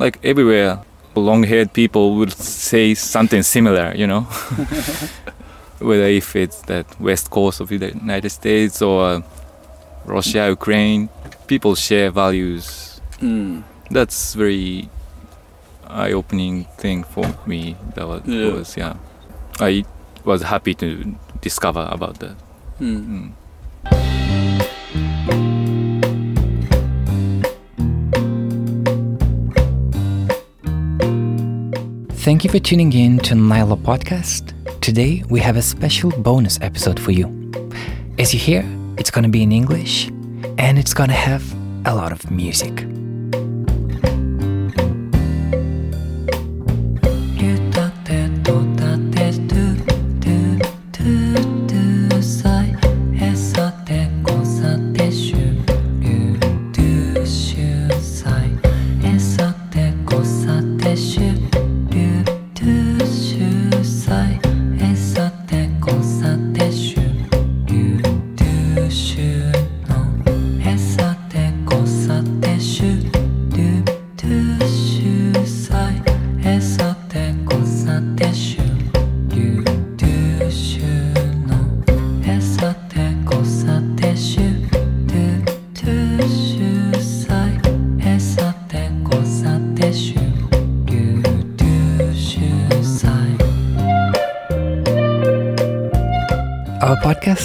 like everywhere, long-haired people would say something similar, you know. Whether if it's that west coast of the United States or Russia, Ukraine, people share values. Mm. That's very eye-opening thing for me. That was Yeah. was, yeah. I was happy to discover about that. Mm. Mm. Thank you for tuning in to Nyla Podcast. Today we have a special bonus episode for you. As you hear, it's gonna be in English and it's gonna have a lot of music.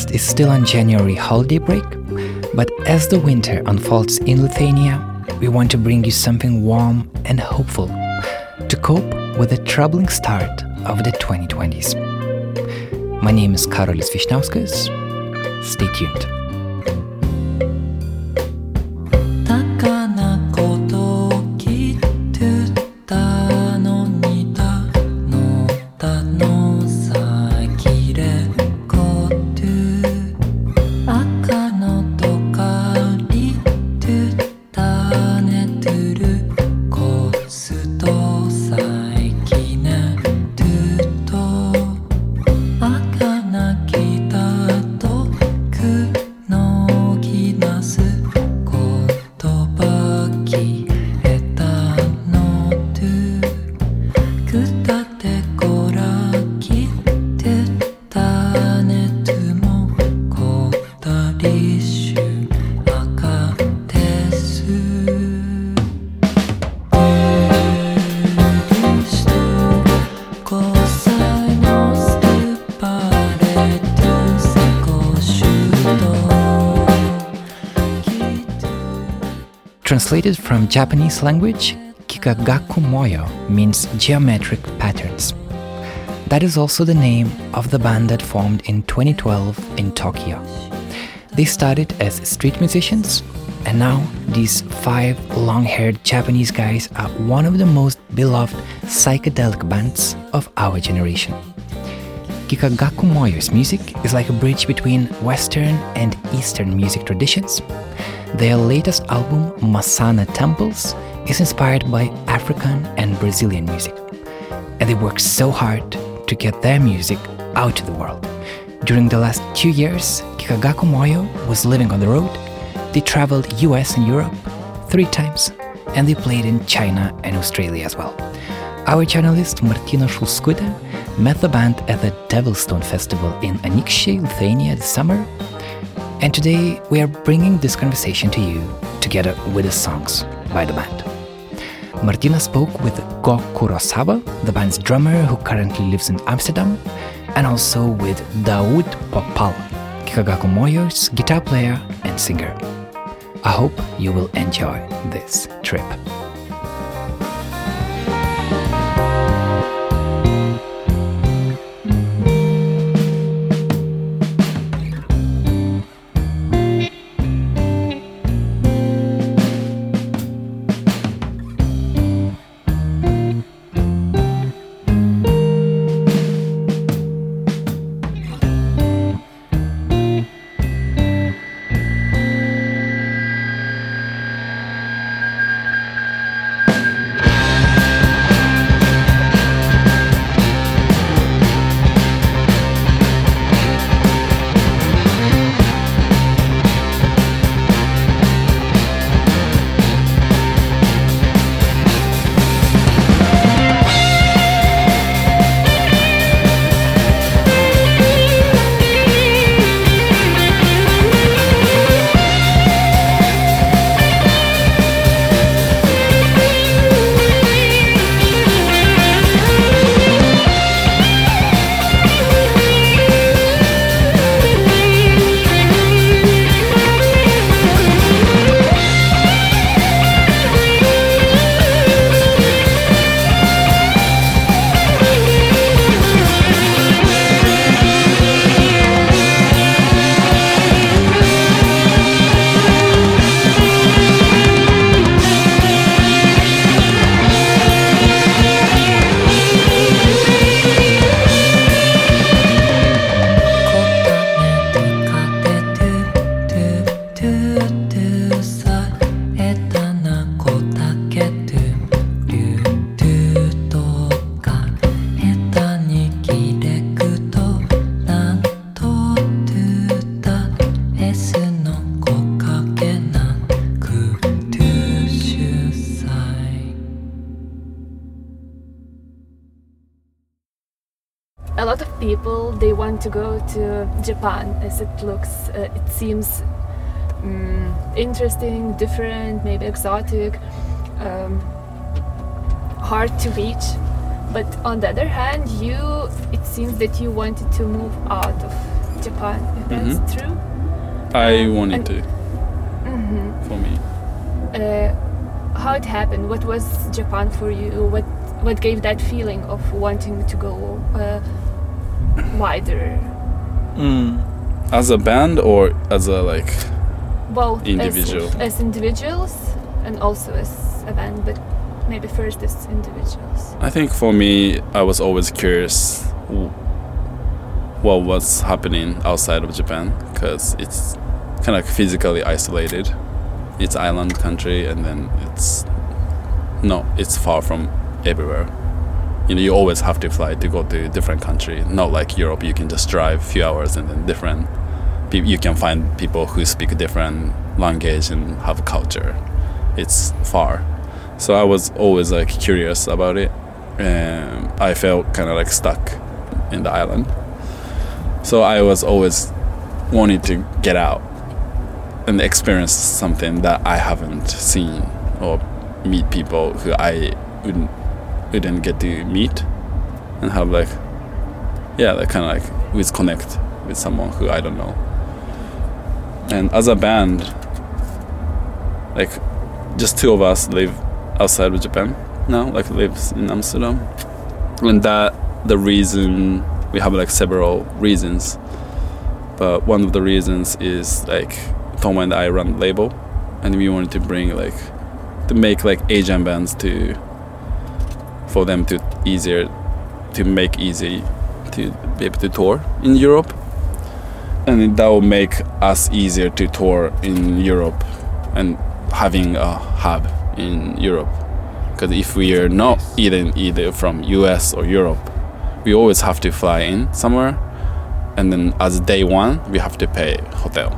Podcast is still on January holiday break, but as the winter unfolds in Lithuania, we want to bring you something warm and hopeful to cope with the troubling start of the 2020s. My name is Karolis Vyšniauskas. Stay tuned. Translated from Japanese language, Kikagaku Moyo means geometric patterns. That is also the name of the band that formed in 2012 in Tokyo. They started as street musicians, and now these five long haired Japanese guys are one of the most beloved psychedelic bands of our generation. Kikagaku Moyo's music is like a bridge between Western and Eastern music traditions. Their latest album, Masana Temples, is inspired by African and Brazilian music. And they work so hard to get their music out to the world. During the last two years, Kikagaku Moyo was living on the road. They traveled US and Europe three times, and they played in China and Australia as well. Our journalist Martina Shulskuda met the band at the Devilstone Festival in Anykščiai, Lithuania this summer. And today we are bringing this conversation to you together with the songs by the band. Martina spoke with Go Kurosawa, the band's drummer who currently lives in Amsterdam, and also with Daoud Popal, Kikagaku Moyo's guitar player and singer. I hope you will enjoy this trip. They want to go to Japan as it looks, uh, it seems mm, interesting, different, maybe exotic, um, hard to reach. But on the other hand, you it seems that you wanted to move out of Japan. If that's Mhm. true. I Um, wanted and- to hmm for me. Uh, how it happened? What was Japan for you? What what gave that feeling of wanting to go uh, wider? Mm. As a band or as a like Both as- Individual. as, individuals and also as a band, but maybe first as individuals. I think for me, I was always curious what was happening outside of Japan because it's kind of physically isolated. It's island country, and then it's no, it's far from everywhere. You know, you always have to fly to go to a different country. Not like Europe, you can just drive a few hours and then different. You can find people who speak a different language and have a culture. It's far so I was always like curious about it. And I felt kind of like stuck in the island. So I was always wanting to get out and experience something that I haven't seen or meet people who I wouldn't wouldn't get to meet and have like yeah like kind of like with connect with someone who I don't know. And as a band, like just two of us live outside of Japan now, like lives in Amsterdam. And that the reason we have like several reasons. But one of the reasons is like Tom and I run label and we wanted to bring like to make like Asian bands to for them to easier to make easy to be able to tour in Europe. And that will make us easier to tour in Europe and having a hub in Europe. Because if we are not either either from US or Europe, we always have to fly in somewhere, and then as day one we have to pay hotel.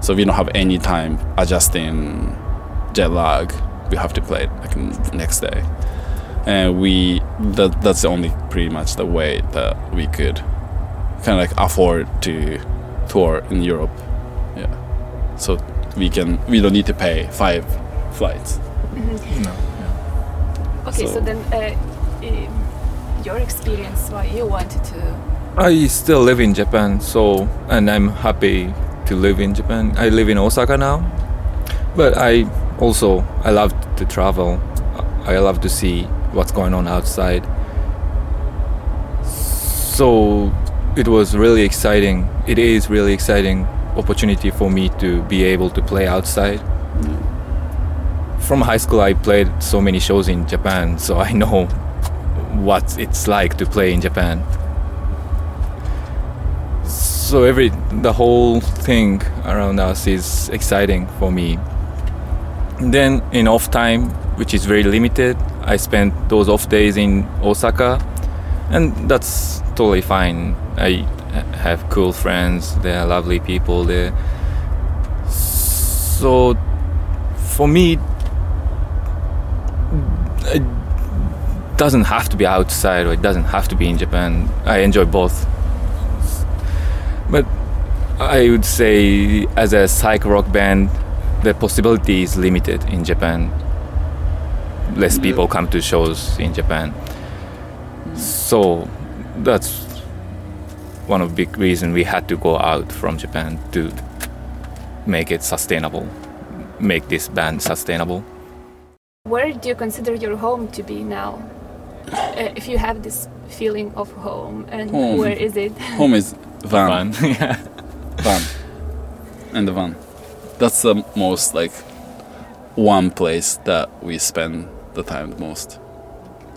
So we don't have any time adjusting jet lag. We have to play it like next day, and we that that's the only pretty much the way that we could kind of like afford to tour in Europe. Yeah, so we can we don't need to pay five flights. No. Okay, so, So- then uh, um, your experience, why you wanted to. I still live in Japan, so and I'm happy to live in Japan. I live in Osaka now, but I also I love to travel. I love to see what's going on outside. So it was really exciting. It is really exciting opportunity for me to be able to play outside. From high school, I played so many shows in Japan, so I know what it's like to play in Japan so every the whole thing around us is exciting for me then in off time which is very limited i spent those off days in osaka and that's totally fine. I have cool friends they are lovely people there. So for me it doesn't have to be outside or it doesn't have to be in japan. I enjoy both. But I would say, as a psych rock band, the possibility is limited in Japan. Less people come to shows in Japan, so that's one of big reason we had to go out from Japan to make it sustainable, make this band sustainable. Where do you consider your home to be now? Uh, if you have this feeling of home, and Home. where is it? Home is van. Fun, yeah. van and the van that's the most like one place that we spend the time the most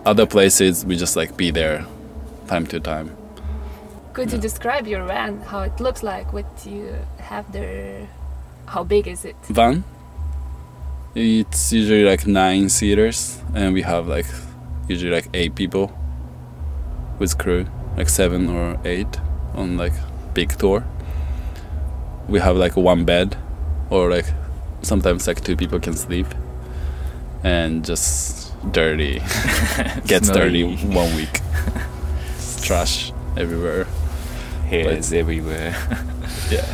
other places we just like be there time to time Could you describe your van? How it looks like? What you have there? How big is it? van it's usually like nine seaters and we have like usually like eight people with crew like seven or eight on like big tour we have like one bed or like sometimes like two people can sleep and just dirty gets dirty one week It's trash everywhere. Hairs everywhere. Yeah.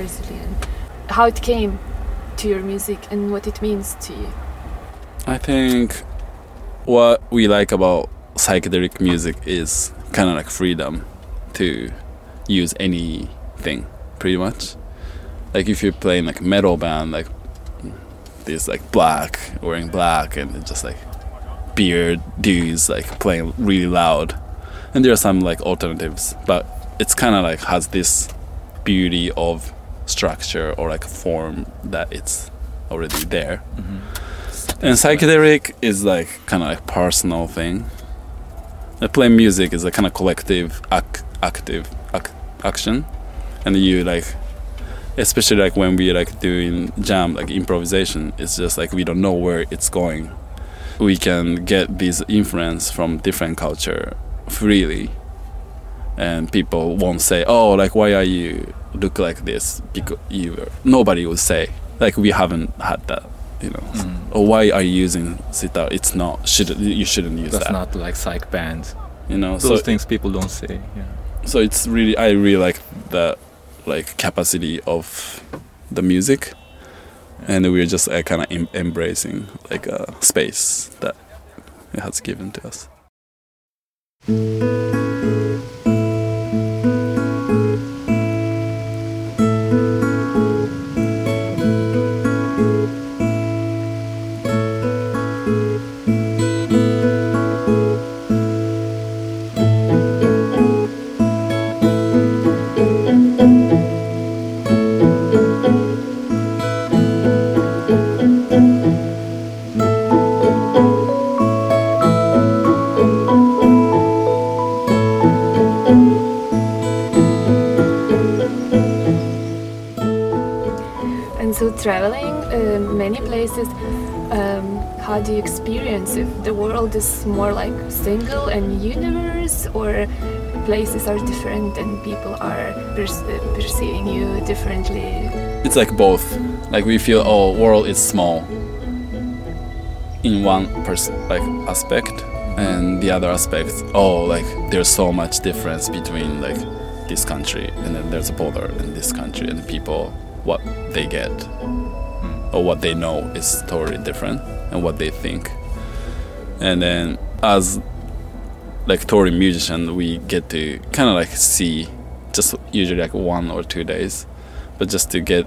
Brazilian. How it came to your music and what it means to you. I think what we like about psychedelic music is kind of like freedom to use anything, pretty much. Like if you're playing like metal band, like this like black, wearing black, and just like beard dudes like playing really loud, and there are some like alternatives, but it's kind of like has this beauty of structure or like a form that it's already there. Mm-hmm. And psychedelic is like kind of like personal thing. Like playing music is a kind of collective, ac- active ac- action, and you like, especially like when we like doing jam like improvisation, it's just like we don't know where it's going. We can get this influence from different culture freely, and people won't say, "Oh, like why are you look like this?" Because you nobody will say like we haven't had that, you know Mm. or why are you using sitar? It's not should you shouldn't use That's that. not like psych band. you know, Those so things people don't say. Yeah. so it's really I really like the like capacity of the music, and we're just uh, kind of em- embracing like a space that it has given to us. Traveling uh, many places, um, how do you experience if The world is more like single and universe, or places are different and people are perce- perceiving you differently? It's like both. Like we feel, oh, world is small in one person like aspect, and the other aspect, oh, like there's so much difference between like this country and then there's a border in this country and people what they get or what they know is totally different and what they think. And then as like touring musician we get to kind of like see just usually like one or two days. But just to get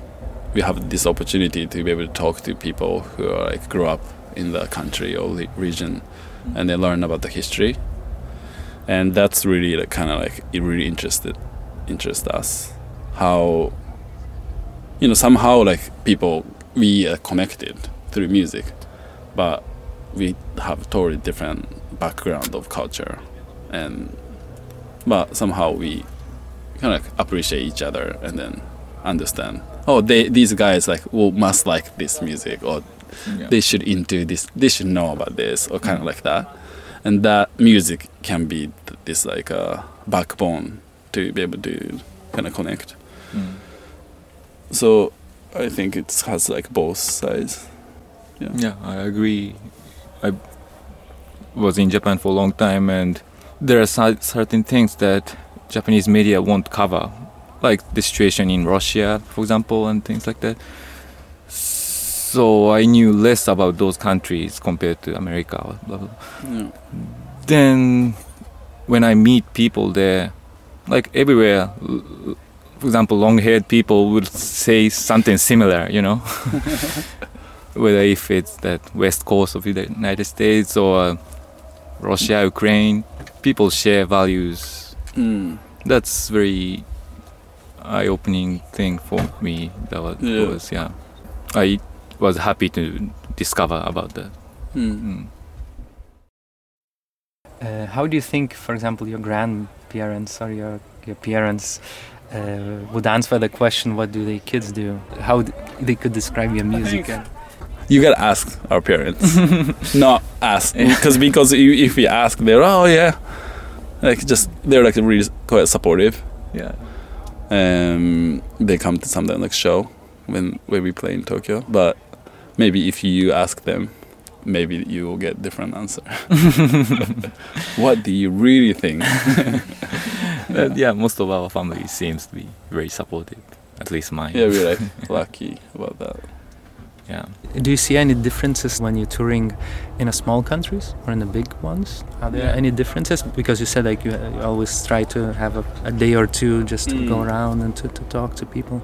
we have this opportunity to be able to talk to people who are like grew up in the country or the region and they learn about the history. And that's really like, kind of like it really interested interest us how you know somehow like people we are connected through music but we have totally different background of culture and but somehow we kind of like appreciate each other and then understand oh they these guys like will must like this music or Yeah. they should into this they should know about this or kind of like that and that music can be this like a backbone to be able to kind of connect Mm. So i think it has like both sides Yeah, I agree. I was in Japan for a long time, and there are certain things that Japanese media won't cover, like the situation in Russia, for example, and things like that. So I knew less about those countries compared to America. Blah, blah. yeah. Then, when I meet people there, like everywhere, for example, long-haired people would say something similar, you know. whether if it's that west coast of the United States or Russia, Ukraine, people share values. Mm. That's very eye-opening thing for me. That was Yeah. was, yeah. I was happy to discover about that. Mm. Mm. Uh, how do you think, for example, your grandparents or your, your parents would answer the question, what do the kids do? How d- they could describe your music? you gotta ask our parents not ask because because you, if we ask they're oh yeah like just they're like really quite supportive Yeah. um they come to something like show when when we play in tokyo but maybe if you ask them maybe you will get different answer what do you really think Uh, yeah, most of our family seems to be very supportive. At least mine. yeah we're like lucky about that yeah. Do you see any differences when you're touring in a small countries or in the big ones? Are there Yeah. any differences? Because you said like you, you always try to have a, a day or two just to go Mm. around and to, to talk to people.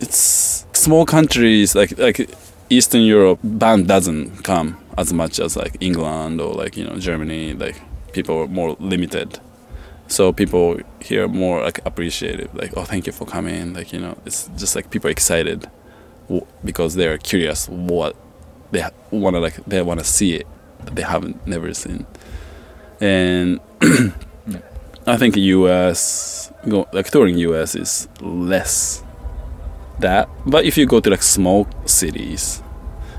it's small countries like like Eastern Europe band doesn't come as much as like England or like you know Germany. Like people are more limited. So people here more like appreciative. Like oh thank you for coming. Like you know it's just like people are excited w- because they're curious what they want to like they want to see it that they haven't never seen. And I think US go like touring US is less that. But if you go to like small cities,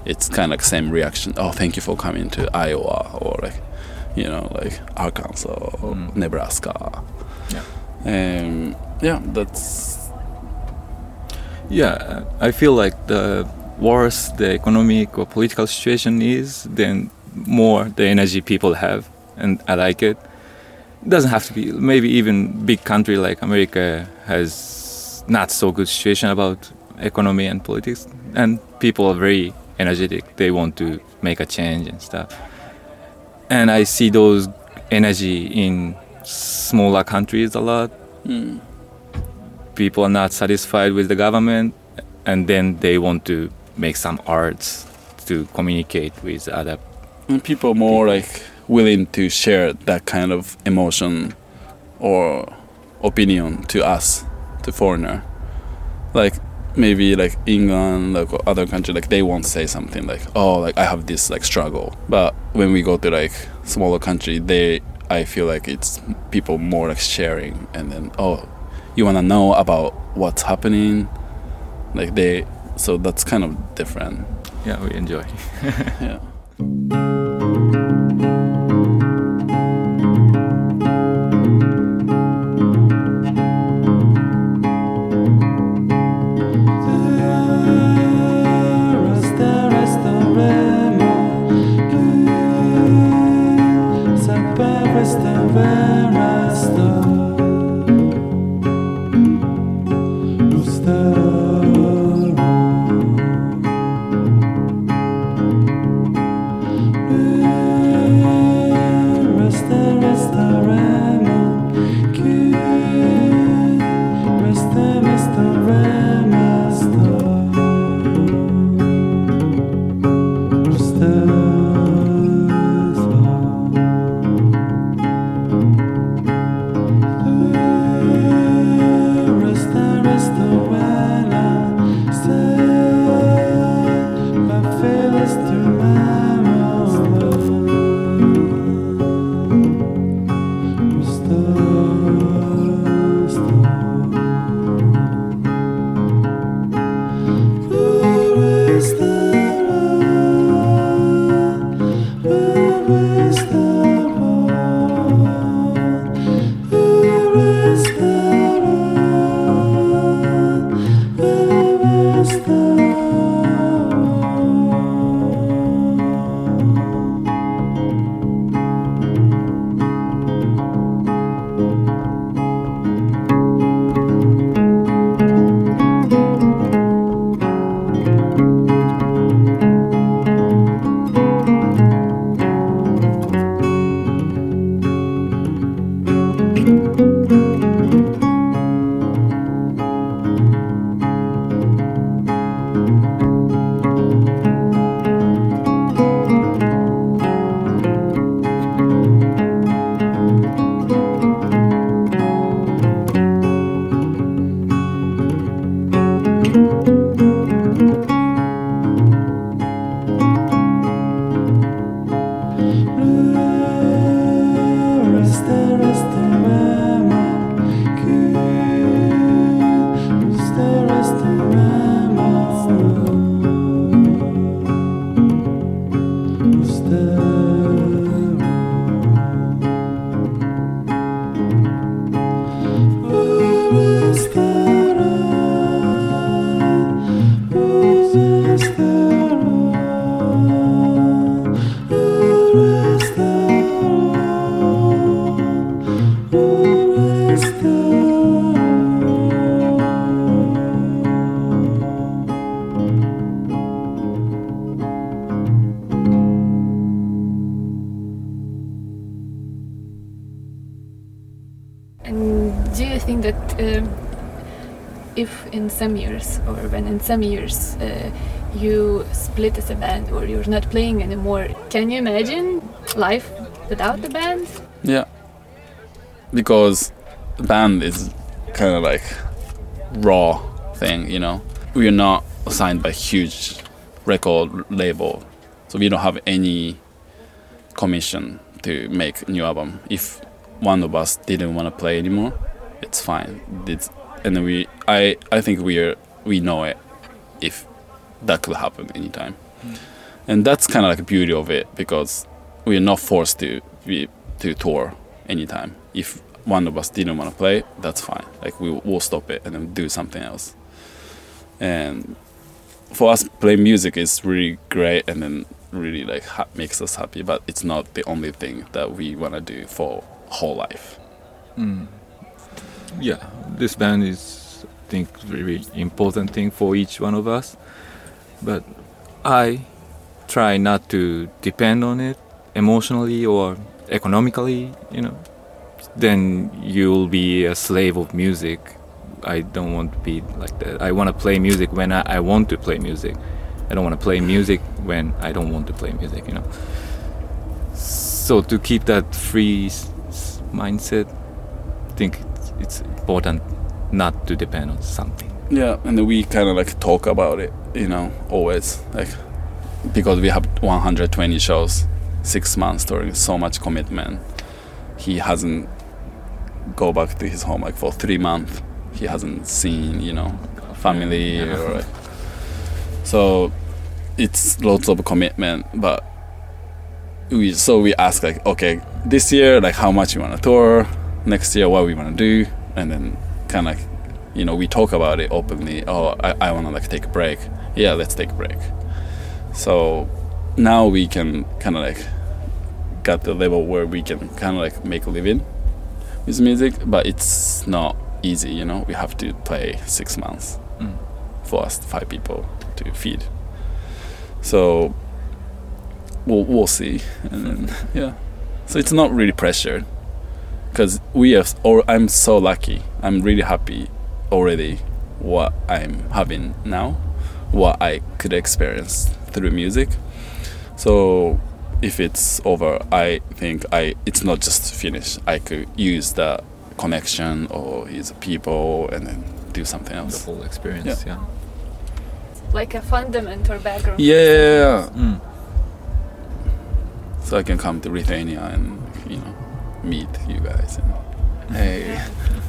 it's kind of like same reaction. Oh, thank you for coming to Iowa or like, you know, like Arkansas or Mm. Nebraska. Yeah. Um, yeah, that's Yeah, I feel like the worse the economic or political situation is, then more the energy people have, and I like it. It doesn't have to be. Maybe even big country like America has not so good situation about economy and politics, and people are very energetic. They want to make a change and stuff. And I see those energy in smaller countries a lot. Mm, people are not satisfied with the government and then they want to make some arts to communicate with other and people more like willing to share that kind of emotion or opinion to us, to foreigner. Like maybe like England, like other country, like they won't say something like, "Oh, like I have this like struggle." But when we go to like smaller country, they, I feel like it's people more like sharing, and then oh, you wanna know about what's happening, like they so that's kind of different. Yeah, we enjoy. Yeah. Some years, or when in some years, uh, you split as a band or you're not playing anymore, can you imagine life without the band? Yeah. Because the band is kind of like raw thing, you know. We are not signed by huge record label, so we don't have any commission to make a new album. If one of us didn't want to play anymore, it's fine. It's, and we, I, I think we are, we know it. If that could happen anytime, and that's kind of like the beauty of it because we are not forced to be to tour anytime. If one of us didn't want to play, that's fine. Like we will stop it and then do something else. And for us, play music is really great and then really like ha- makes us happy. But it's not the only thing that we want to do for whole life. Mm. Yeah, this band is, think, very important thing for each one of us. But I try not to depend on it emotionally or economically. You know, then you'll be a slave of music. I don't want to be like that. I want to play music when I, I want to play music. I don't want to play music when I don't want to play music. You know. So to keep that free mindset, I think it's important not to depend on something. Yeah, and we kind of like talk about it, you know, always like because we have 120 shows, six months during so much commitment. He hasn't go back to his home like for three months. He hasn't seen, you know, family Yeah. or like, So it's lots of commitment, but we so we ask like, okay, this year like how much you want to tour, next year what we want to do, and then kind of you know we talk about it openly. Oh, I, I want to like take a break. Yeah, let's take a break. So now we can kind of like got the level where we can kind of like make a living with music, but it's not easy. You know, we have to play six months Mm. for us five people to feed. So we'll we'll see, and then yeah. So it's not really pressure, because we have. Or I'm so lucky. I'm really happy already what I'm having now, what I could experience through music. So if it's over, I think I it's not just finished. I could use the connection or use people and then do something The else. whole experience. Yeah. Like a fundament or background. Yeah, yeah, yeah. Mm. So I can come to Lithuania and you know meet you guys. And, hey,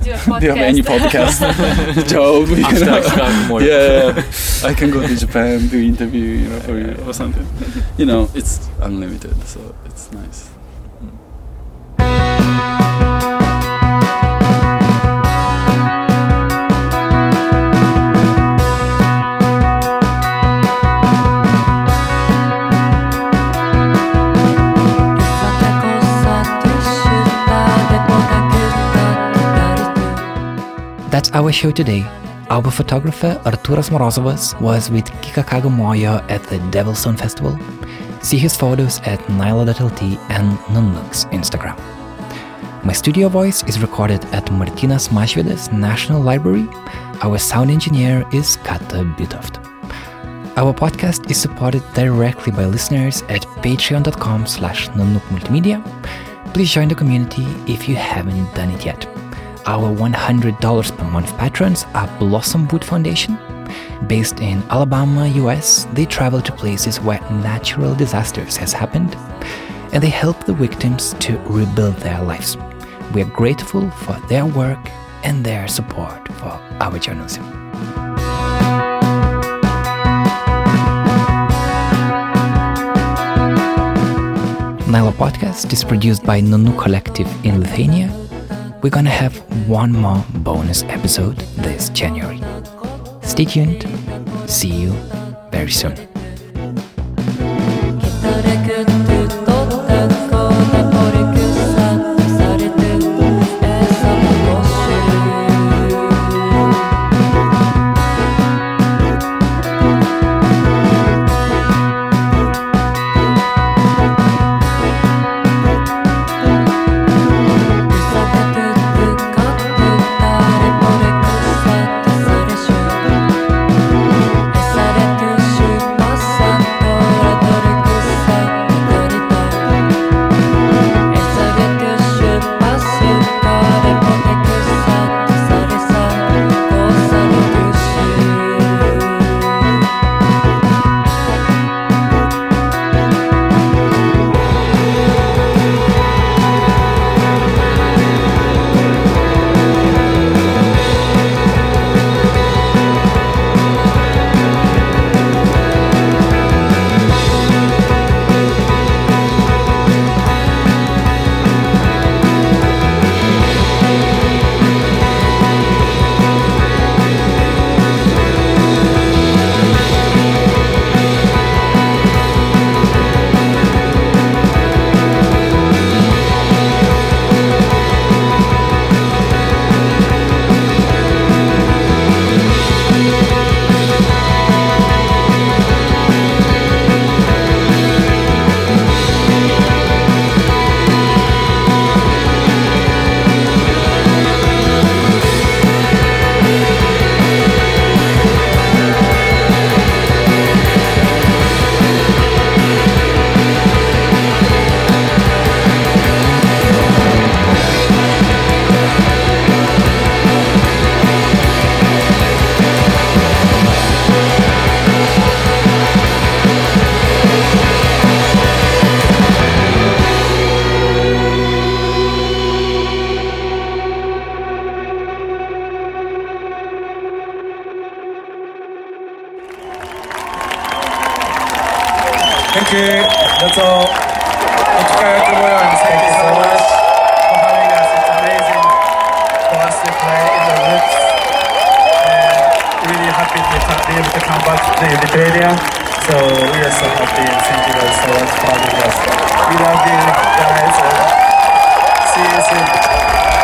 Do a podcast. do you have any podcast job? You know? Chicago more. yeah, I can go to Japan do interview, you know, for you or something. You know, it's unlimited, so it's nice. That's our show today. Our photographer Arturas Morozovas was with Kikagaku Moyo at the Devilstone Festival. See his photos at nyla.lt and Nunlux Instagram. My studio voice is recorded at Martynas Mažvydas National Library. Our sound engineer is Kata Bitoft. Our podcast is supported directly by listeners at patreon.com slash multimedia. Please join the community if you haven't done it yet. Our $100 per month patrons are Blossom Wood Foundation. Based in Alabama, US, they travel to places where natural disasters has happened and they help the victims to rebuild their lives. We are grateful for their work and their support for our journalism. Nyla Podcast is produced by Nunu Collective in Lithuania. We're gonna have one more bonus episode this January. Stay tuned. See you very soon. Thank you. That's all. Thank you so much for having us. It's amazing for us to play in the roots. And really happy to be able to come back to Lithuania. So we are so happy and thank you guys so much for having us. We love you guys see you soon.